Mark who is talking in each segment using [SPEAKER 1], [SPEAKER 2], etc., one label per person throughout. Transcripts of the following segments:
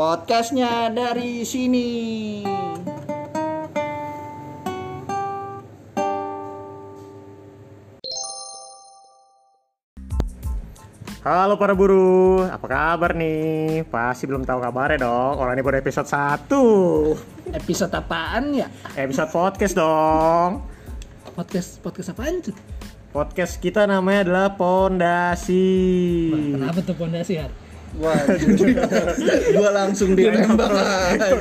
[SPEAKER 1] Podcastnya dari sini.
[SPEAKER 2] Halo para buruh, apa kabar nih? Pasti belum tahu kabarnya dong. Orang ini baru episode 1
[SPEAKER 3] Episode apaan ya?
[SPEAKER 2] Episode podcast dong.
[SPEAKER 3] Podcast podcast apaan tuh?
[SPEAKER 2] Podcast kita namanya adalah Pondasi.
[SPEAKER 3] Kenapa tuh pondasi har?
[SPEAKER 1] Wah, gua langsung ditembak aja.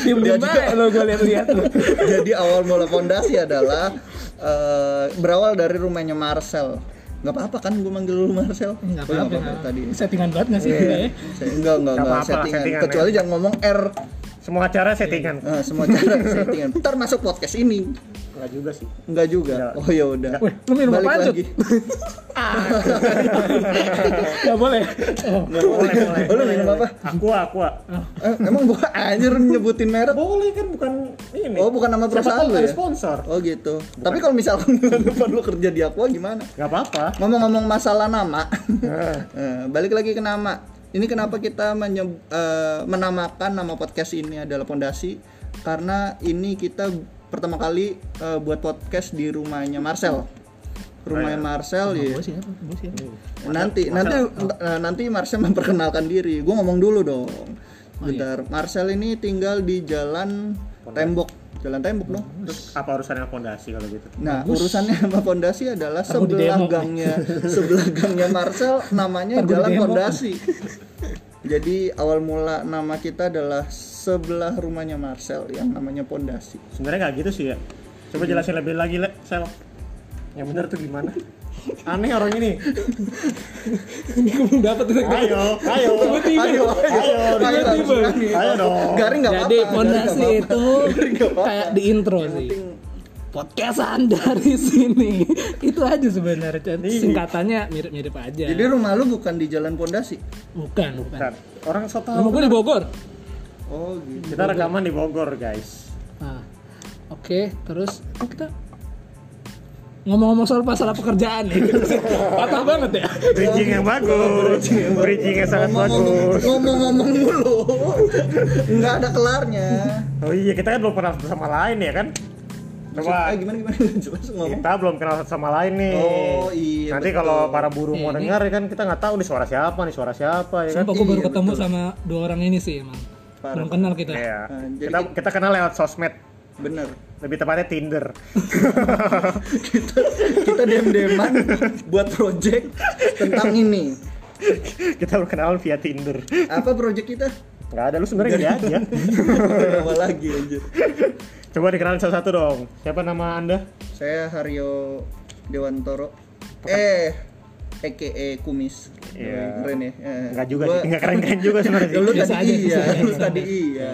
[SPEAKER 3] Diem aja lo gue lihat-lihat lo.
[SPEAKER 1] Jadi awal mula fondasi adalah eh, berawal dari rumahnya Marcel. Gak apa-apa kan gue manggil lu Marcel?
[SPEAKER 3] Enggak
[SPEAKER 1] Oh, iya,
[SPEAKER 3] apa-apa.
[SPEAKER 1] nggak tadi.
[SPEAKER 3] Settingan banget gak sih kita ya?
[SPEAKER 1] Iya. Saya- Enggak, enggak,
[SPEAKER 2] Nggak
[SPEAKER 1] enggak
[SPEAKER 2] apa-apa,
[SPEAKER 1] settingan.
[SPEAKER 2] settingan,
[SPEAKER 1] Kecuali
[SPEAKER 2] ya.
[SPEAKER 1] jangan ngomong R.
[SPEAKER 2] Semua acara settingan.
[SPEAKER 1] Eh, semua cara settingan. Ntar masuk podcast ini.
[SPEAKER 2] Enggak juga sih.
[SPEAKER 1] Enggak juga.
[SPEAKER 2] Enggak.
[SPEAKER 1] Oh ya udah.
[SPEAKER 3] Lu minum
[SPEAKER 1] Balik
[SPEAKER 3] Cut?
[SPEAKER 1] lagi.
[SPEAKER 3] Gak boleh. Oh,
[SPEAKER 1] Nggak boleh. Oh, lu minum apa?
[SPEAKER 2] Aqua, aqua.
[SPEAKER 1] Eh, emang gua anjir nyebutin merek?
[SPEAKER 2] Boleh kan bukan ini.
[SPEAKER 1] Oh, bukan nama perusahaan lu ya?
[SPEAKER 2] sponsor.
[SPEAKER 1] Oh gitu. Tapi kalau misalkan depan lu kerja di Aqua gimana?
[SPEAKER 2] Gak apa-apa.
[SPEAKER 1] Ngomong-ngomong masalah nama,
[SPEAKER 2] Eh,
[SPEAKER 1] eh, balik lagi ke nama. Ini kenapa kita menyeb- eh, menamakan nama podcast ini adalah Pondasi? Karena ini kita pertama kali eh, buat podcast di rumahnya Marcel. Rumahnya Marcel ya.
[SPEAKER 3] gue siapa? Gue siapa?
[SPEAKER 1] Nanti nanti eh, nanti Marcel memperkenalkan diri. Gue ngomong dulu dong.
[SPEAKER 3] Oh,
[SPEAKER 1] Bentar. Marcel ini tinggal di Jalan Tembok. Jalan Tembok dong.
[SPEAKER 2] Terus apa urusannya pondasi kalau gitu?
[SPEAKER 1] Nah, urusannya sama fondasi adalah
[SPEAKER 3] Aku
[SPEAKER 1] sebelah
[SPEAKER 3] demo.
[SPEAKER 1] gangnya, sebelah gangnya Marcel namanya
[SPEAKER 3] di
[SPEAKER 1] Jalan. Fondasi. Jadi awal mula nama kita adalah sebelah rumahnya Marcel yang namanya Pondasi.
[SPEAKER 2] Sebenarnya nggak gitu sih ya. Coba jelasin lebih lagi, Le. Sel. Yang benar tuh gimana? Aneh orang ini.
[SPEAKER 3] Gue belum dapet tuh.
[SPEAKER 2] Ayo, ayo. Ayo, ayo.
[SPEAKER 1] berani.
[SPEAKER 2] Ayo dong.
[SPEAKER 1] Garing nggak apa-apa.
[SPEAKER 3] Jadi
[SPEAKER 1] garing
[SPEAKER 3] pondasi
[SPEAKER 1] nggak
[SPEAKER 3] itu kayak di intro
[SPEAKER 1] Yang
[SPEAKER 3] sih.
[SPEAKER 1] penting
[SPEAKER 3] Podcastan dari sini. Itu aja sebenarnya. Singkatannya mirip-mirip aja.
[SPEAKER 1] Jadi rumah lu bukan di Jalan Pondasi.
[SPEAKER 3] bukan, bukan.
[SPEAKER 2] Orang so
[SPEAKER 3] Rumah gue di Bogor.
[SPEAKER 1] Oh, gitu.
[SPEAKER 2] Kita rekaman di Bogor, guys.
[SPEAKER 3] Nah, oke, terus kok kita ngomong-ngomong soal masalah pekerjaan nih, patah banget ya.
[SPEAKER 2] Bridging yang bagus. Bridging yang sangat
[SPEAKER 1] Ngomong-ngomong
[SPEAKER 2] bagus.
[SPEAKER 1] ngomong-ngomong mulu. Nggak ada kelarnya.
[SPEAKER 2] Oh iya, kita kan belum pernah sama lain ya kan? Coba
[SPEAKER 1] ah, gimana gimana jelas ngomong.
[SPEAKER 2] kita belum kenal satu sama lain nih.
[SPEAKER 1] Oh, iya,
[SPEAKER 2] Nanti
[SPEAKER 1] betul.
[SPEAKER 2] kalau para buruh mau
[SPEAKER 3] Ini-
[SPEAKER 2] dengar ya kan kita nggak tahu nih suara siapa nih suara siapa ya kan?
[SPEAKER 3] Sumpah gue baru
[SPEAKER 1] Iya,
[SPEAKER 3] ketemu
[SPEAKER 1] betul.
[SPEAKER 3] sama dua orang ini sih emang.
[SPEAKER 1] Parah.
[SPEAKER 3] Belum kenal kita.
[SPEAKER 2] Iya.
[SPEAKER 1] Nah, jadi
[SPEAKER 2] kita kita kenal lewat sosmed.
[SPEAKER 1] Bener.
[SPEAKER 2] Lebih tepatnya Tinder.
[SPEAKER 1] kita kita dem-deman buat project tentang ini.
[SPEAKER 2] kita baru kenalan via Tinder.
[SPEAKER 1] Apa project kita?
[SPEAKER 2] Nggak ada lu sebenarnya dia aja.
[SPEAKER 1] Apa lagi anjir.
[SPEAKER 2] Coba dikenalin satu-satu dong. Siapa nama anda?
[SPEAKER 1] Saya Haryo Dewantoro. Eh, EKE Kumis.
[SPEAKER 2] Iya.
[SPEAKER 1] Keren ya. Eh,
[SPEAKER 2] Nggak juga
[SPEAKER 1] gua-
[SPEAKER 2] sih. Nggak keren-keren juga sebenarnya sih.
[SPEAKER 1] Lu
[SPEAKER 3] Biasa
[SPEAKER 1] tadi
[SPEAKER 3] aja,
[SPEAKER 1] iya,
[SPEAKER 3] biasa
[SPEAKER 1] lu
[SPEAKER 3] aja.
[SPEAKER 1] tadi iya.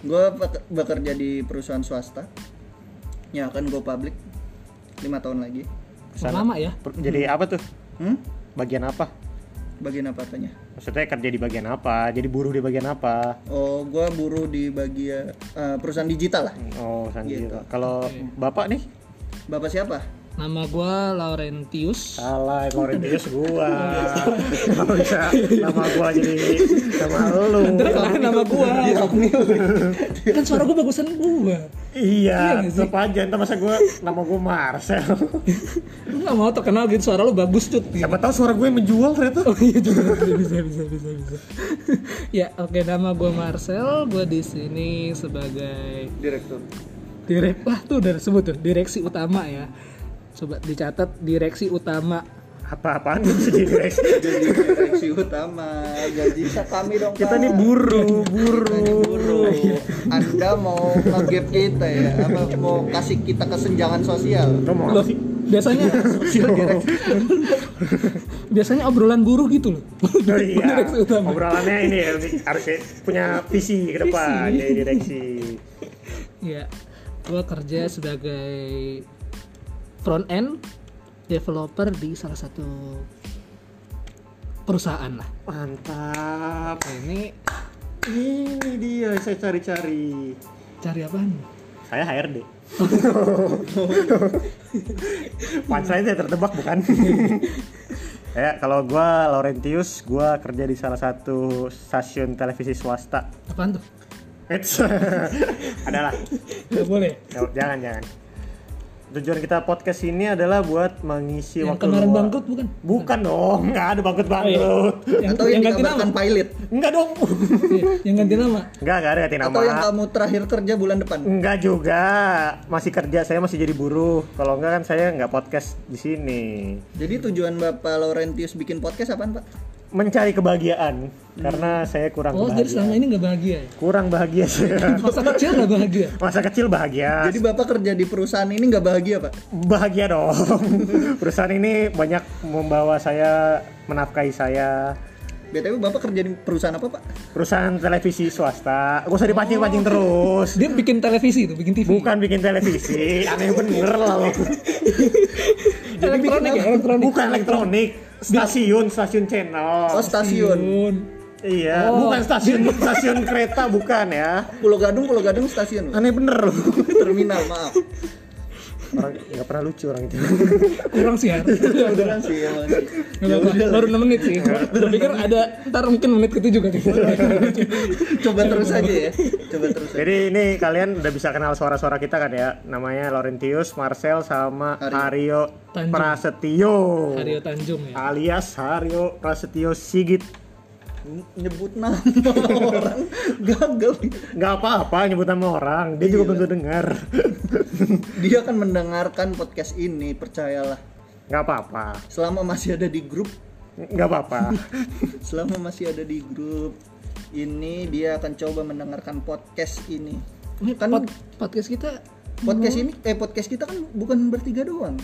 [SPEAKER 1] Gue bekerja di perusahaan swasta. Ya kan gue public lima tahun lagi.
[SPEAKER 3] Oh, lama ya.
[SPEAKER 2] Per- Jadi apa tuh?
[SPEAKER 1] Hmm?
[SPEAKER 2] Bagian apa?
[SPEAKER 1] Bagian apa tanya?
[SPEAKER 2] Maksudnya kerja di bagian apa? Jadi buruh di bagian apa?
[SPEAKER 1] Oh, gue buruh di bagian eh, perusahaan digital lah.
[SPEAKER 2] Oh, Sandi.
[SPEAKER 1] Gitu.
[SPEAKER 2] Kalau bapak nih?
[SPEAKER 1] Bapak siapa?
[SPEAKER 3] Nama gue Laurentius.
[SPEAKER 2] Salah, Laurentius gua. Kalau bisa nama gua jadi sama lu.
[SPEAKER 3] Kenalin nama gue. kan suara gue bagusan gue.
[SPEAKER 2] Iya,
[SPEAKER 3] Iya
[SPEAKER 2] tetap aja. Entar masa gua nama gua Marcel.
[SPEAKER 3] Lu gak mau terkenal gitu suara lu bagus cut.
[SPEAKER 2] Siapa tahu suara gue menjual ternyata.
[SPEAKER 3] Oh iya juga bisa bisa bisa bisa. ya oke nama gue Marcel, gue di sini sebagai
[SPEAKER 1] Direktur.
[SPEAKER 3] direk wah tuh udah disebut tuh direksi utama ya. Coba dicatat direksi utama.
[SPEAKER 2] Apa-apaan bisa jadi direksi?
[SPEAKER 1] Jadi direksi utama. Jadi bisa kami dong.
[SPEAKER 2] Kita nih buruh, buruh.
[SPEAKER 1] Buru. Anda mau nge-gap kita ya? Apa mau kasih kita kesenjangan sosial?
[SPEAKER 3] Loh,
[SPEAKER 2] apa sih?
[SPEAKER 3] biasanya biasanya obrolan buruh gitu loh.
[SPEAKER 2] Oh iya,
[SPEAKER 3] Direksi utama.
[SPEAKER 2] obrolannya ini ya, harus ya, punya visi ke depan jadi direksi.
[SPEAKER 3] Ya, gue kerja sebagai front end developer di salah satu perusahaan lah.
[SPEAKER 2] Mantap.
[SPEAKER 3] Ini
[SPEAKER 2] Ini dia saya cari-cari.
[SPEAKER 3] cari apaan?
[SPEAKER 2] Saya HRD. Punchline saya tertebak bukan? Ya, kalau gua Laurentius, gua kerja di salah satu stasiun televisi swasta.
[SPEAKER 3] Apaan tuh?
[SPEAKER 2] Eits. Adalah.
[SPEAKER 3] Gak boleh.
[SPEAKER 2] Jangan, jangan. Tujuan kita podcast ini adalah buat mengisi
[SPEAKER 3] Yang
[SPEAKER 2] waktu
[SPEAKER 3] kemarin
[SPEAKER 2] luang.
[SPEAKER 3] bangkrut bukan?
[SPEAKER 2] Bukan dong, nggak ada bangkrut
[SPEAKER 3] Oh, iya.
[SPEAKER 2] bangkrut.
[SPEAKER 3] Yang,
[SPEAKER 1] Atau yang,
[SPEAKER 3] yang ganti nama?
[SPEAKER 1] pilot.
[SPEAKER 2] Enggak dong.
[SPEAKER 3] Iya, yang ganti nama.
[SPEAKER 2] Enggak, enggak ada ganti nama.
[SPEAKER 1] Atau yang kamu terakhir kerja bulan depan.
[SPEAKER 2] Enggak juga. Masih kerja, saya masih jadi buruh. Kalau enggak kan saya enggak podcast di sini.
[SPEAKER 1] Jadi tujuan Bapak Laurentius bikin podcast apaan, Pak?
[SPEAKER 2] Mencari kebahagiaan karena saya kurang
[SPEAKER 3] Oh, jadi
[SPEAKER 2] bahagia.
[SPEAKER 3] selama ini gak bahagia ya?
[SPEAKER 2] Kurang bahagia saya.
[SPEAKER 3] Masa kecil gak bahagia?
[SPEAKER 2] Masa kecil bahagia.
[SPEAKER 1] Jadi Bapak kerja di perusahaan ini nggak bahagia, Pak?
[SPEAKER 2] bahagia dong. Perusahaan ini banyak membawa saya menafkahi saya.
[SPEAKER 1] BTW Bapak kerja di perusahaan apa, Pak?
[SPEAKER 2] Perusahaan televisi swasta. Gak usah dipancing-pancing terus.
[SPEAKER 3] Dia bikin televisi itu, bikin TV.
[SPEAKER 2] Bukan bikin televisi, aneh bener lah lo.
[SPEAKER 3] elektronik ya, elektronik.
[SPEAKER 2] Bukan elektronik, stasiun, stasiun channel.
[SPEAKER 1] Oh, stasiun.
[SPEAKER 3] Bun.
[SPEAKER 2] Iya,
[SPEAKER 3] Oh.
[SPEAKER 2] bukan stasiun stasiun kereta bukan ya.
[SPEAKER 1] Pulau Gadung, Pulau Gadung stasiun.
[SPEAKER 2] Aneh bener loh.
[SPEAKER 1] Terminal, maaf.
[SPEAKER 2] Orang nggak pernah lucu orang itu.
[SPEAKER 3] Kurang sih ya.
[SPEAKER 1] Ya udah sih, emang sih.
[SPEAKER 3] Gak apa-apa, baru 6 menit sih. Gue pikir ada, ntar mungkin menit ke juga nih.
[SPEAKER 1] Coba terus aja ya. Coba terus aja.
[SPEAKER 2] Jadi ini kalian udah bisa kenal suara-suara kita kan ya. Namanya Laurentius, Marcel sama Hario. Prasetyo.
[SPEAKER 3] Hario Tanjung ya.
[SPEAKER 2] Alias Hario Prasetyo Sigit.
[SPEAKER 1] Nyebut nama orang gagal.
[SPEAKER 2] Nggak apa-apa nyebut nama orang, dia juga belum dengar.
[SPEAKER 1] Dia akan mendengarkan podcast ini, percayalah.
[SPEAKER 2] Nggak apa-apa,
[SPEAKER 1] Selama masih ada di grup,
[SPEAKER 2] nggak apa-apa.
[SPEAKER 1] selama masih ada di grup ini dia akan coba mendengarkan podcast ini.
[SPEAKER 3] Ini
[SPEAKER 1] Kan
[SPEAKER 3] pod- podcast kita
[SPEAKER 1] podcast ini eh podcast kita kan bukan bertiga doang.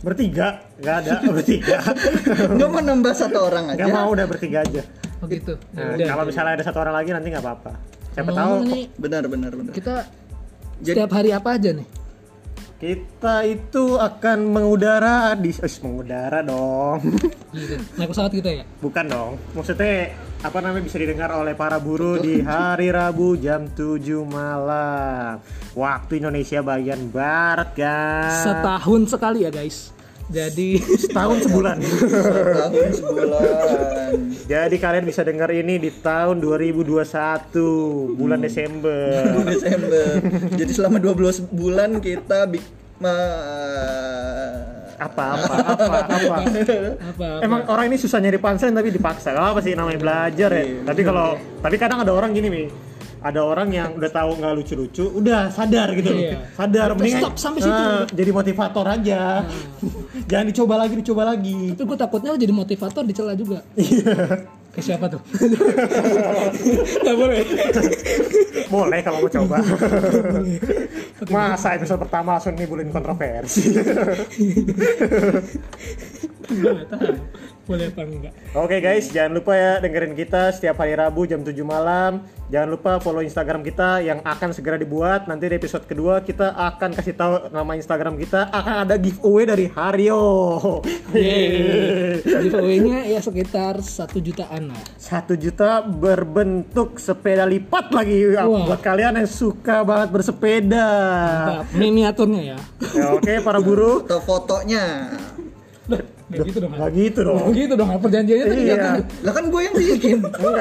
[SPEAKER 2] Bertiga, nggak ada bertiga.
[SPEAKER 1] Nggak mau nambah satu orang aja.
[SPEAKER 2] Nggak mau udah bertiga aja.
[SPEAKER 3] begitu.
[SPEAKER 2] Nah, kalau misalnya ada satu orang lagi nanti nggak apa-apa. Siapa tahu
[SPEAKER 3] Ngomong nih,
[SPEAKER 1] Benar benar benar.
[SPEAKER 3] kita
[SPEAKER 1] Jadi-
[SPEAKER 3] setiap hari apa aja nih?
[SPEAKER 2] kita itu akan mengudara di, eh, mengudara dong.
[SPEAKER 3] Gitu. Naik pesawat kita ya?
[SPEAKER 2] Bukan dong. Maksudnya apa namanya bisa didengar oleh para buruh di hari Rabu jam 7 malam. Waktu Indonesia bagian barat, guys.
[SPEAKER 3] Setahun sekali ya guys. Jadi
[SPEAKER 2] Setahun sebulan.
[SPEAKER 1] Tahun sebulan.
[SPEAKER 2] Jadi kalian bisa dengar ini di tahun 2021 bulan Desember.
[SPEAKER 1] Desember. Jadi selama 12 bulan kita
[SPEAKER 2] Apa apa apa apa.
[SPEAKER 3] apa?
[SPEAKER 2] Emang orang ini susah nyari punchline tapi dipaksa. Kalau apa sih namanya belajar ya. Tapi kalau tapi kadang ada orang gini nih. Ada orang yang udah tahu nggak lucu-lucu, udah sadar gitu loh.
[SPEAKER 3] Iya.
[SPEAKER 2] Sadar
[SPEAKER 3] Udah
[SPEAKER 2] mendingan
[SPEAKER 3] stop sampai situ.
[SPEAKER 2] nah, jadi motivator aja. Jangan dicoba lagi, dicoba lagi.
[SPEAKER 3] Tapi gue takutnya lo jadi motivator dicela juga.
[SPEAKER 2] Iya.
[SPEAKER 3] Ke siapa tuh? Gak boleh.
[SPEAKER 2] Boleh kalau mau coba. Masa episode pertama langsung nimbulin kontroversi.
[SPEAKER 3] Gue gak tahu. Boleh apa enggak?
[SPEAKER 2] Oke guys, jangan lupa ya dengerin kita setiap hari Rabu jam 7 malam. Jangan lupa follow Instagram kita yang akan segera dibuat. Nanti di episode kedua kita akan kasih tahu nama Instagram kita. Akan ada giveaway dari Hario.
[SPEAKER 3] Yeay. Giveaway-nya ya sekitar satu jutaan lah.
[SPEAKER 2] Satu juta berbentuk sepeda lipat lagi
[SPEAKER 3] Wah.
[SPEAKER 2] buat kalian yang suka banget bersepeda.
[SPEAKER 3] Mantap. Miniaturnya ya.
[SPEAKER 2] Ya, Oke para buruh.
[SPEAKER 1] Foto fotonya.
[SPEAKER 3] Gak gitu dong.
[SPEAKER 2] Gak gitu dong.
[SPEAKER 3] Gak gitu dong. Perjanjiannya tadi
[SPEAKER 2] Iya.
[SPEAKER 3] jangan.
[SPEAKER 1] Lah kan gue yang bikin.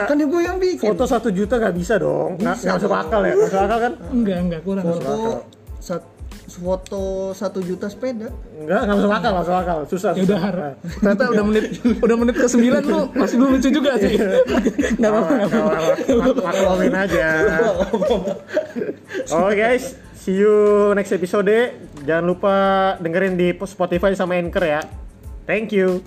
[SPEAKER 1] kan gue yang bikin.
[SPEAKER 2] Foto satu juta gak bisa dong. Nggak nggak masuk akal ya. Masuk akal kan?
[SPEAKER 3] Enggak, enggak kurang.
[SPEAKER 1] Foto sat, foto satu juta sepeda.
[SPEAKER 2] Enggak, nggak masuk akal, masuk akal. Susah.
[SPEAKER 3] Ya udah
[SPEAKER 2] susah.
[SPEAKER 3] Har. Ternyata udah menit udah menit ke 9 lu masih belum lucu juga sih. Enggak apa-apa. nggak apa-apa.
[SPEAKER 2] Maklumin aja. Oke guys, see you next episode. Jangan lupa dengerin di Spotify sama Anchor ya. Thank you.